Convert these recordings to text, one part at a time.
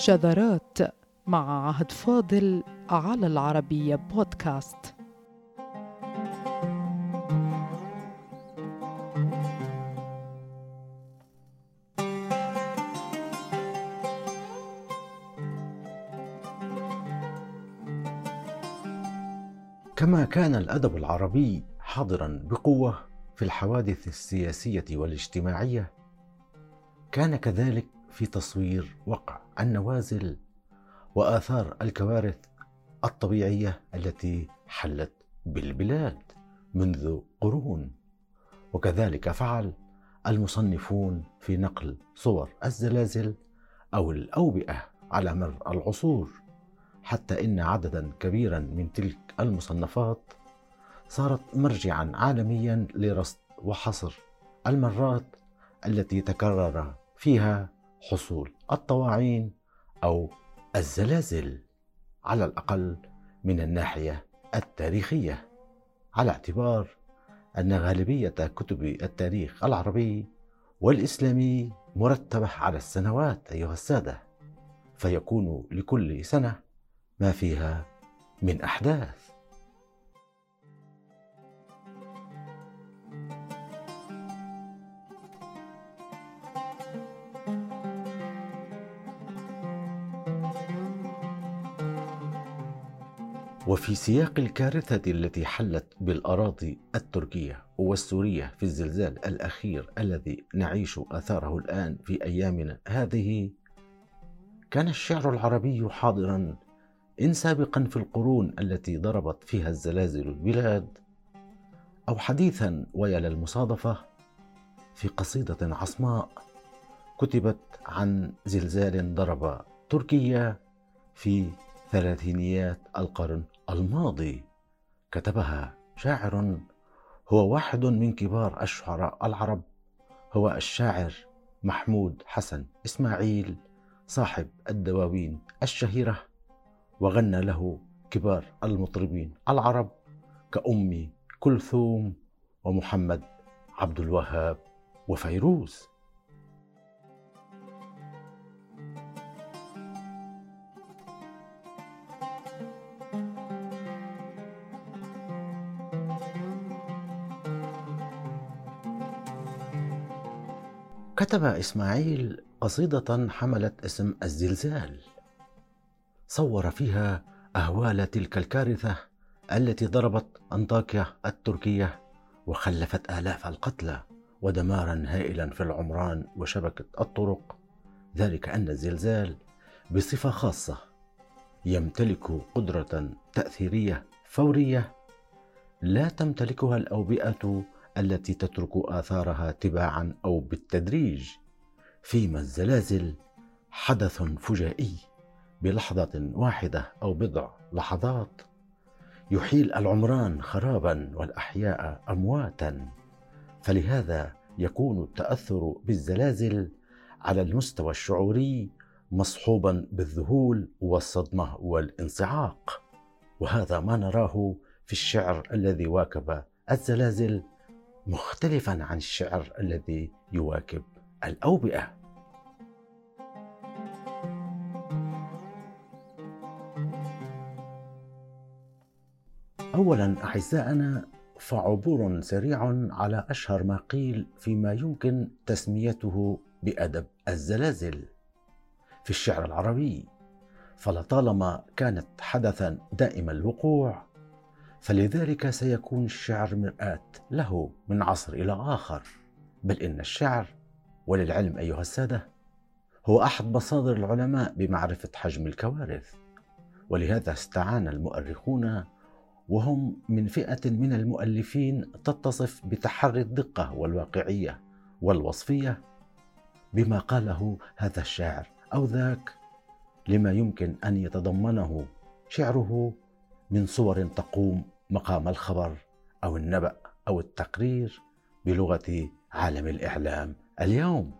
شذرات مع عهد فاضل على العربية بودكاست. كما كان الأدب العربي حاضرا بقوة في الحوادث السياسية والاجتماعية كان كذلك في تصوير وقع. النوازل وآثار الكوارث الطبيعية التي حلت بالبلاد منذ قرون. وكذلك فعل المصنفون في نقل صور الزلازل أو الأوبئة على مر العصور. حتى إن عددا كبيرا من تلك المصنفات صارت مرجعا عالميا لرصد وحصر المرات التي تكرر فيها حصول الطواعين أو الزلازل على الأقل من الناحية التاريخية على اعتبار أن غالبية كتب التاريخ العربي والإسلامي مرتبة على السنوات أيها السادة فيكون لكل سنة ما فيها من أحداث. وفي سياق الكارثة التي حلت بالأراضي التركية والسورية في الزلزال الأخير الذي نعيش آثاره الآن في أيامنا هذه كان الشعر العربي حاضرا إن سابقا في القرون التي ضربت فيها الزلازل البلاد أو حديثا ويا للمصادفة في قصيدة عصماء كتبت عن زلزال ضرب تركيا في ثلاثينيات القرن الماضي كتبها شاعر هو واحد من كبار الشعراء العرب. هو الشاعر محمود حسن إسماعيل صاحب الدواوين الشهيرة وغنى له كبار المطربين العرب كأم كلثوم ومحمد عبد الوهاب وفيروز. كتب إسماعيل قصيدة حملت اسم الزلزال. صور فيها أهوال تلك الكارثة التي ضربت أنطاكيا التركية وخلفت آلاف القتلى ودمارا هائلا في العمران وشبكة الطرق. ذلك أن الزلزال بصفة خاصة يمتلك قدرة تأثيرية فورية لا تمتلكها الأوبئة التي تترك آثارها تباعا أو بالتدريج. فيما الزلازل حدث فجائي بلحظة واحدة أو بضع لحظات. يحيل العمران خرابا والأحياء أمواتا. فلهذا يكون التأثر بالزلازل على المستوى الشعوري مصحوبا بالذهول والصدمة والانصعاق. وهذا ما نراه في الشعر الذي واكب الزلازل مختلفا عن الشعر الذي يواكب الأوبئة. اولا اعزائنا فعبور سريع على أشهر ما قيل فيما يمكن تسميته بأدب الزلازل. في الشعر العربي فلطالما كانت حدثا دائم الوقوع فلذلك سيكون الشعر مرآة له من عصر إلى آخر. بل إن الشعر وللعلم أيها السادة هو أحد مصادر العلماء بمعرفة حجم الكوارث. ولهذا استعان المؤرخون وهم من فئة من المؤلفين تتصف بتحري الدقة والواقعية والوصفية بما قاله هذا الشاعر أو ذاك لما يمكن أن يتضمنه شعره من صور تقوم مقام الخبر أو النبأ أو التقرير بلغة عالم الإعلام اليوم.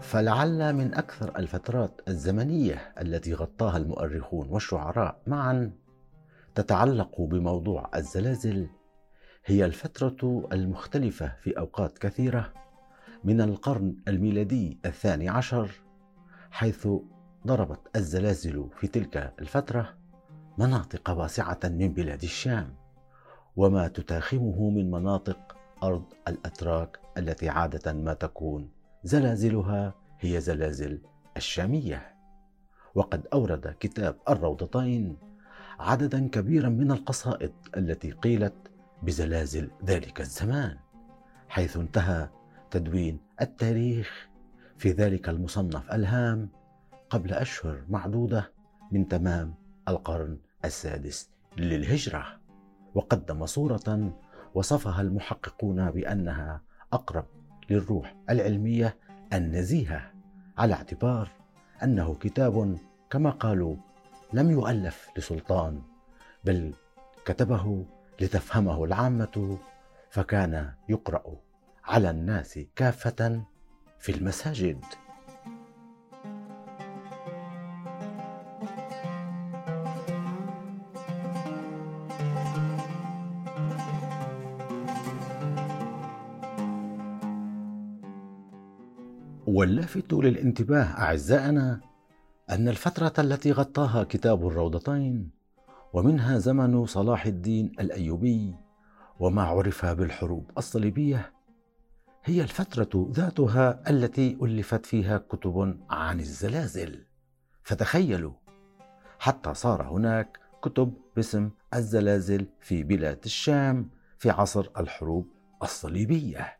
فلعل من أكثر الفترات الزمنية التي غطاها المؤرخون والشعراء معا تتعلق بموضوع الزلازل هي الفترة المختلفة في أوقات كثيرة من القرن الميلادي الثاني عشر. حيث ضربت الزلازل في تلك الفترة مناطق واسعة من بلاد الشام وما تتاخمه من مناطق أرض الأتراك التي عادة ما تكون زلازلها هي زلازل الشامية. وقد أورد كتاب الروضتين عددا كبيرا من القصائد التي قيلت بزلازل ذلك الزمان حيث انتهى تدوين التاريخ في ذلك المصنف الهام قبل أشهر معدودة من تمام القرن السادس للهجرة. وقدم صورة وصفها المحققون بأنها أقرب للروح العلمية النزيهة على اعتبار أنه كتاب كما قالوا لم يؤلف لسلطان بل كتبه لتفهمه العامة فكان يقرأ على الناس كافة في المساجد. واللافت للانتباه أعزائنا أن الفترة التي غطاها كتاب الروضتين ومنها زمن صلاح الدين الأيوبي وما عرف بالحروب الصليبية هي الفترة ذاتها التي ألفت فيها كتب عن الزلازل. فتخيلوا حتى صار هناك كتب باسم الزلازل في بلاد الشام في عصر الحروب الصليبية.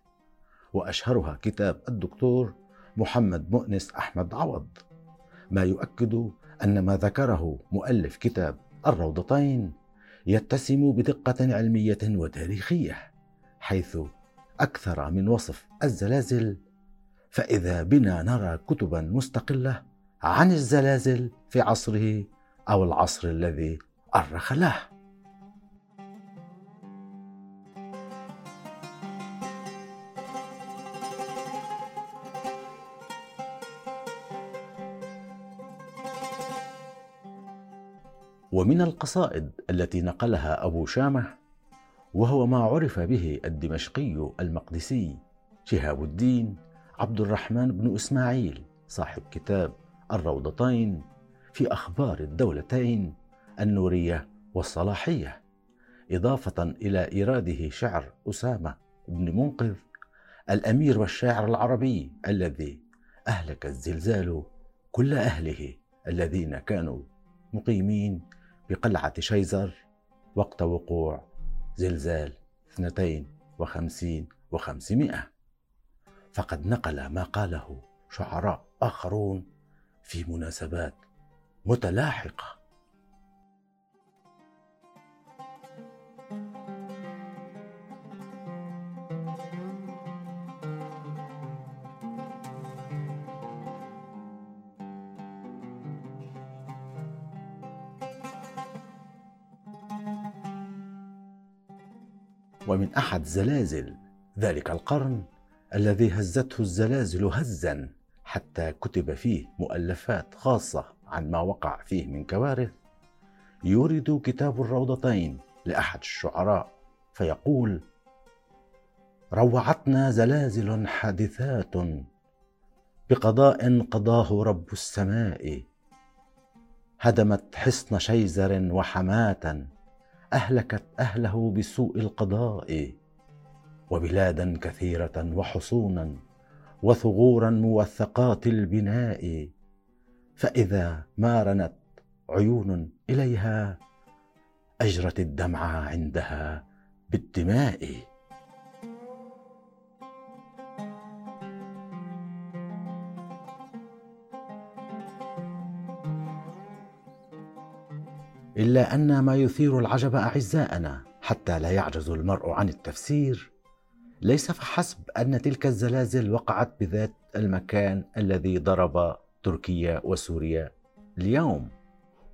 وأشهرها كتاب الدكتور محمد مؤنس أحمد عوض. ما يؤكد أن ما ذكره مؤلف كتاب الروضتين يتسم بدقة علمية وتاريخية حيث أكثر من وصف الزلازل فإذا بنا نرى كتبا مستقلة عن الزلازل في عصره أو العصر الذي أرخ له. ومن القصائد التي نقلها أبو شامة وهو ما عرف به الدمشقي المقدسي شهاب الدين عبد الرحمن بن إسماعيل صاحب كتاب الروضتين في أخبار الدولتين النورية والصلاحية إضافة إلى إيراده شعر أسامة بن منقذ الأمير والشاعر العربي الذي أهلك الزلزال كل أهله الذين كانوا مقيمين بقلعة شيزر وقت وقوع زلزال 52 وخمسمائة. فقد نقل ما قاله شعراء آخرون في مناسبات متلاحقة. ومن أحد زلازل. ذلك القرن الذي هزته الزلازل هزا حتى كتب فيه مؤلفات خاصة عن ما وقع فيه من كوارث. يورد كتاب الروضتين لأحد الشعراء فيقول روعتنا زلازل حادثات بقضاء قضاه رب السماء هدمت حصن شيزر وحماة أهلكت أهله بسوء القضاء وبلادا كثيرة وحصونا وثغورا موثقات البناء فإذا ما رنت عيون إليها أجرت الدمع عندها بالدماء. إلا أن ما يثير العجب اعزائنا حتى لا يعجز المرء عن التفسير. ليس فحسب أن تلك الزلازل وقعت بذات المكان الذي ضرب تركيا وسوريا اليوم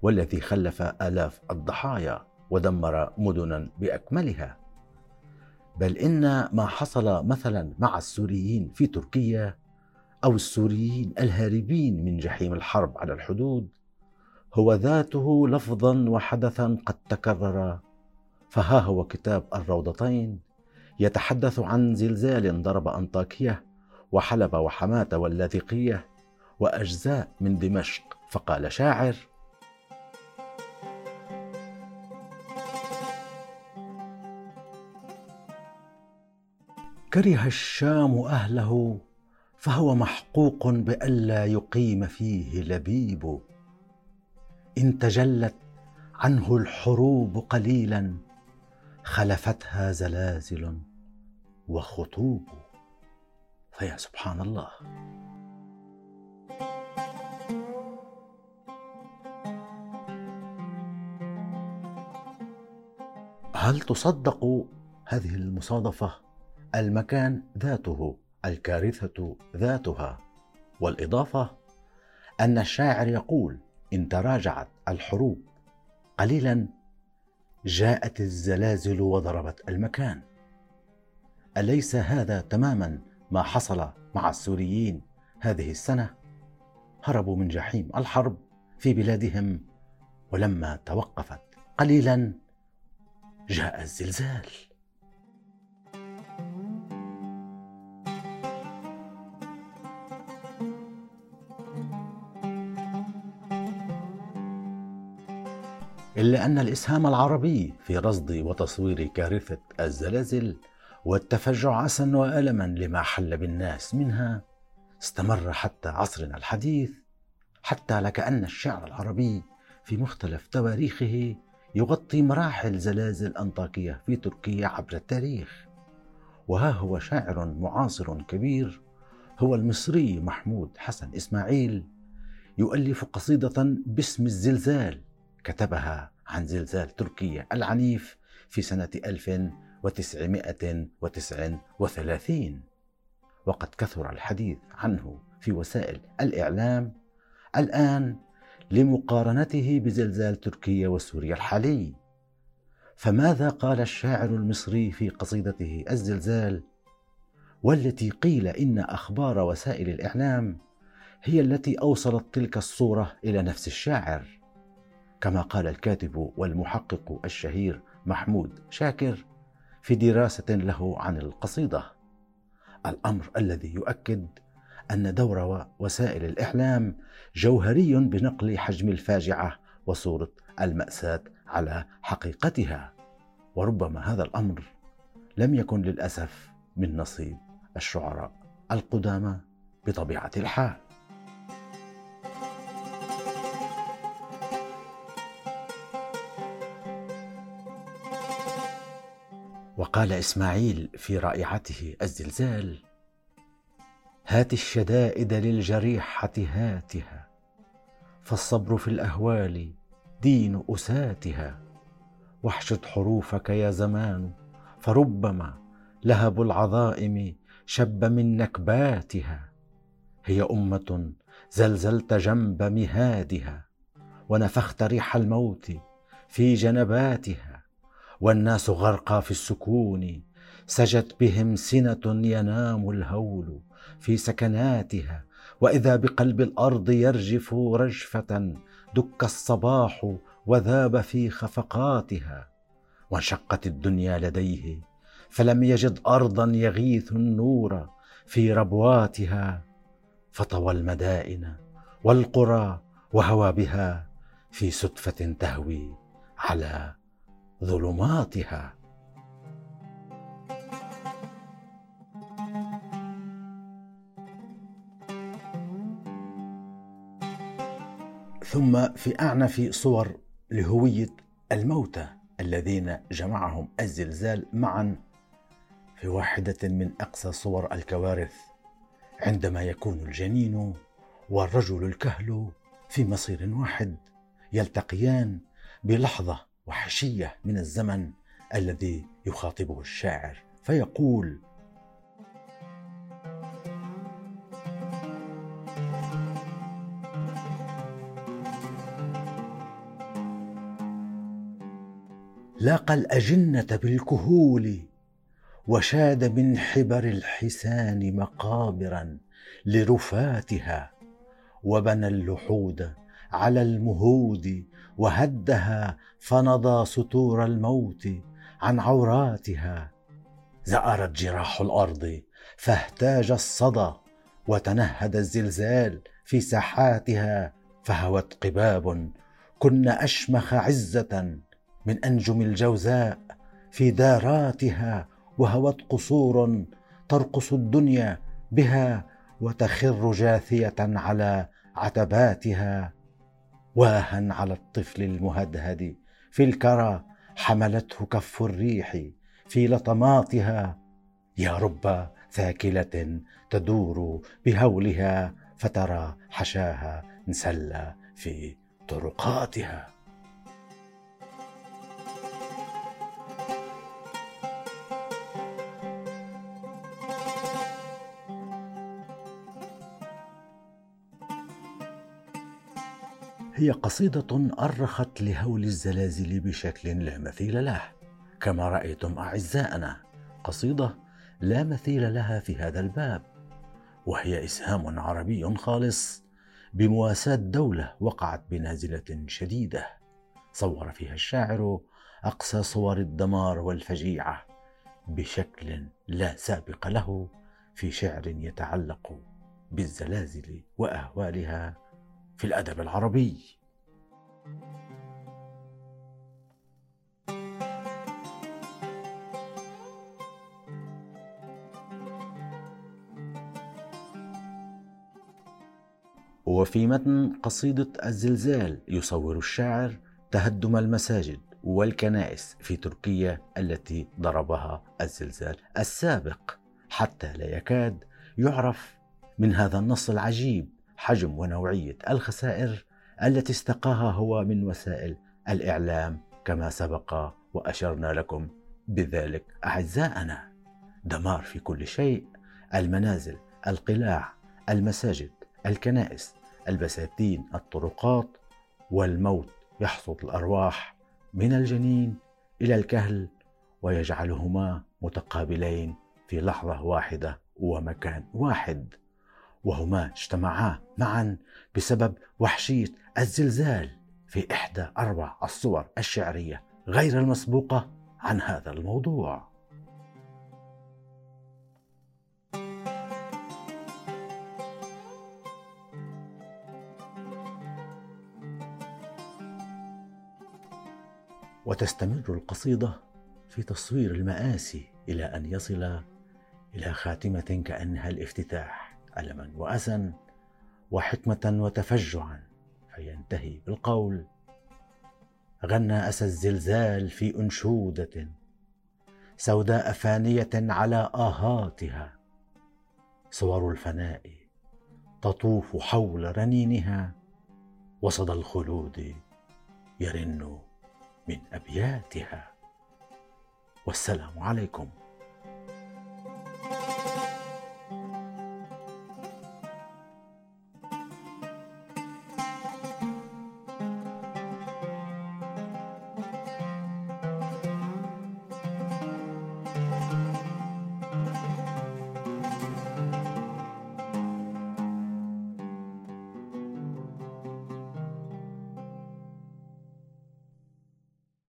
والذي خلف آلاف الضحايا ودمر مدنا بأكملها. بل إن ما حصل مثلا مع السوريين في تركيا أو السوريين الهاربين من جحيم الحرب على الحدود هو ذاته لفظا وحدثا قد تكرر. فها هو كتاب الروضتين يتحدث عن زلزال ضرب أنطاكية وحلب وحماة واللاذقية وأجزاء من دمشق. فقال شاعر كره الشام أهله فهو محقوق بألا يقيم فيه لبيب. إن تجلت عنه الحروب قليلا خلفتها زلازل وخطوب. فيا سبحان الله. هل تصدق هذه المصادفة؟ المكان ذاته الكارثة ذاتها. والإضافة أن الشاعر يقول إن تراجعت الحروب. قليلا جاءت الزلازل وضربت المكان. أليس هذا تماما ما حصل مع السوريين هذه السنة؟ هربوا من جحيم الحرب في بلادهم ولما توقفت قليلا جاء الزلزال. إلا أن الإسهام العربي في رصد وتصوير كارثة الزلازل والتفجع عسا وألما لما حل بالناس منها استمر حتى عصرنا الحديث حتى لكأن الشعر العربي في مختلف تواريخه يغطي مراحل زلازل أنطاكية في تركيا عبر التاريخ. وها هو شاعر معاصر كبير هو المصري محمود حسن إسماعيل يؤلف قصيدة باسم الزلزال. كتبها عن زلزال تركيا العنيف في سنة 1939 وقد كثر الحديث عنه في وسائل الإعلام الآن لمقارنته بزلزال تركيا وسوريا الحالي. فماذا قال الشاعر المصري في قصيدته الزلزال؟ والتي قيل إن أخبار وسائل الإعلام هي التي أوصلت تلك الصورة إلى نفس الشاعر. كما قال الكاتب والمحقق الشهير محمود شاكر في دراسة له عن القصيدة. الأمر الذي يؤكد أن دور وسائل الاعلام جوهري بنقل حجم الفاجعة وصورة المأساة على حقيقتها. وربما هذا الأمر لم يكن للأسف من نصيب الشعراء القدامى بطبيعة الحال. وقال إسماعيل في رائعته الزلزال هات الشدائد للجريحة هاتها فالصبر في الأهوال دين أساتها واحشد حروفك يا زمان فربما لهب العظائم شب من نكباتها هي أمة زلزلت جنب مهادها ونفخت ريح الموت في جنباتها. والناس غرقى في السكون. سجت بهم سنة ينام الهول في سكناتها وإذا بقلب الأرض يرجف رجفة دك الصباح وذاب في خفقاتها. وانشقت الدنيا لديه فلم يجد أرضا يغيث النور في ربواتها. فطوى المدائن والقرى وهوى بها في سدفه تهوي على ظلماتها. ثم في أعنف صور لهوية الموتى الذين جمعهم الزلزال معا في واحدة من أقصى صور الكوارث عندما يكون الجنين والرجل الكهل في مصير واحد يلتقيان بلحظة وحشية من الزمن الذي يخاطبه الشاعر فيقول لاقى الأجنة بالكهول وشاد من حبر الحسان مقابرا لرفاتها وبنى اللحود على المهود وهدها فنضى ستور الموت عن عوراتها. زأرت جراح الأرض فاهتاج الصدى وتنهد الزلزال في ساحاتها فهوت قباب كن أشمخ عزة من أنجم الجوزاء في داراتها وهوت قصور ترقص الدنيا بها وتخر جاثية على عتباتها. واها على الطفل المهدهد في الكرى حملته كف الريح في لطماتها يا رب ثاكلة تدور بهولها فترى حشاها انسلى في طرقاتها. هي قصيدة أرخت لهول الزلازل بشكل لا مثيل له. كما رأيتم أعزائنا قصيدة لا مثيل لها في هذا الباب. وهي إسهام عربي خالص بمواساة دولة وقعت بنازلة شديدة. صور فيها الشاعر أقصى صور الدمار والفجيعة بشكل لا سابق له في شعر يتعلق بالزلازل وأهوالها. في الأدب العربي. وفي متن قصيدة الزلزال يصور الشاعر تهدم المساجد والكنائس في تركيا التي ضربها الزلزال السابق حتى لا يكاد يعرف من هذا النص العجيب حجم ونوعية الخسائر التي استقاها هو من وسائل الإعلام كما سبق وأشرنا لكم بذلك. أعزائنا دمار في كل شيء المنازل القلاع المساجد الكنائس البساتين الطرقات والموت يحصد الأرواح من الجنين إلى الكهل ويجعلهما متقابلين في لحظة واحدة ومكان واحد. وهما اجتمعا معا بسبب وحشية الزلزال في إحدى أربع الصور الشعرية غير المسبوقة عن هذا الموضوع. وتستمر القصيدة في تصوير المآسي إلى أن يصل إلى خاتمة كأنها الافتتاح. ألما وأسا وحكمة وتفجعا فينتهي بالقول غنى أسى الزلزال في أنشودة سوداء فانية على آهاتها. صور الفناء تطوف حول رنينها وصدى الخلود يرن من أبياتها. والسلام عليكم.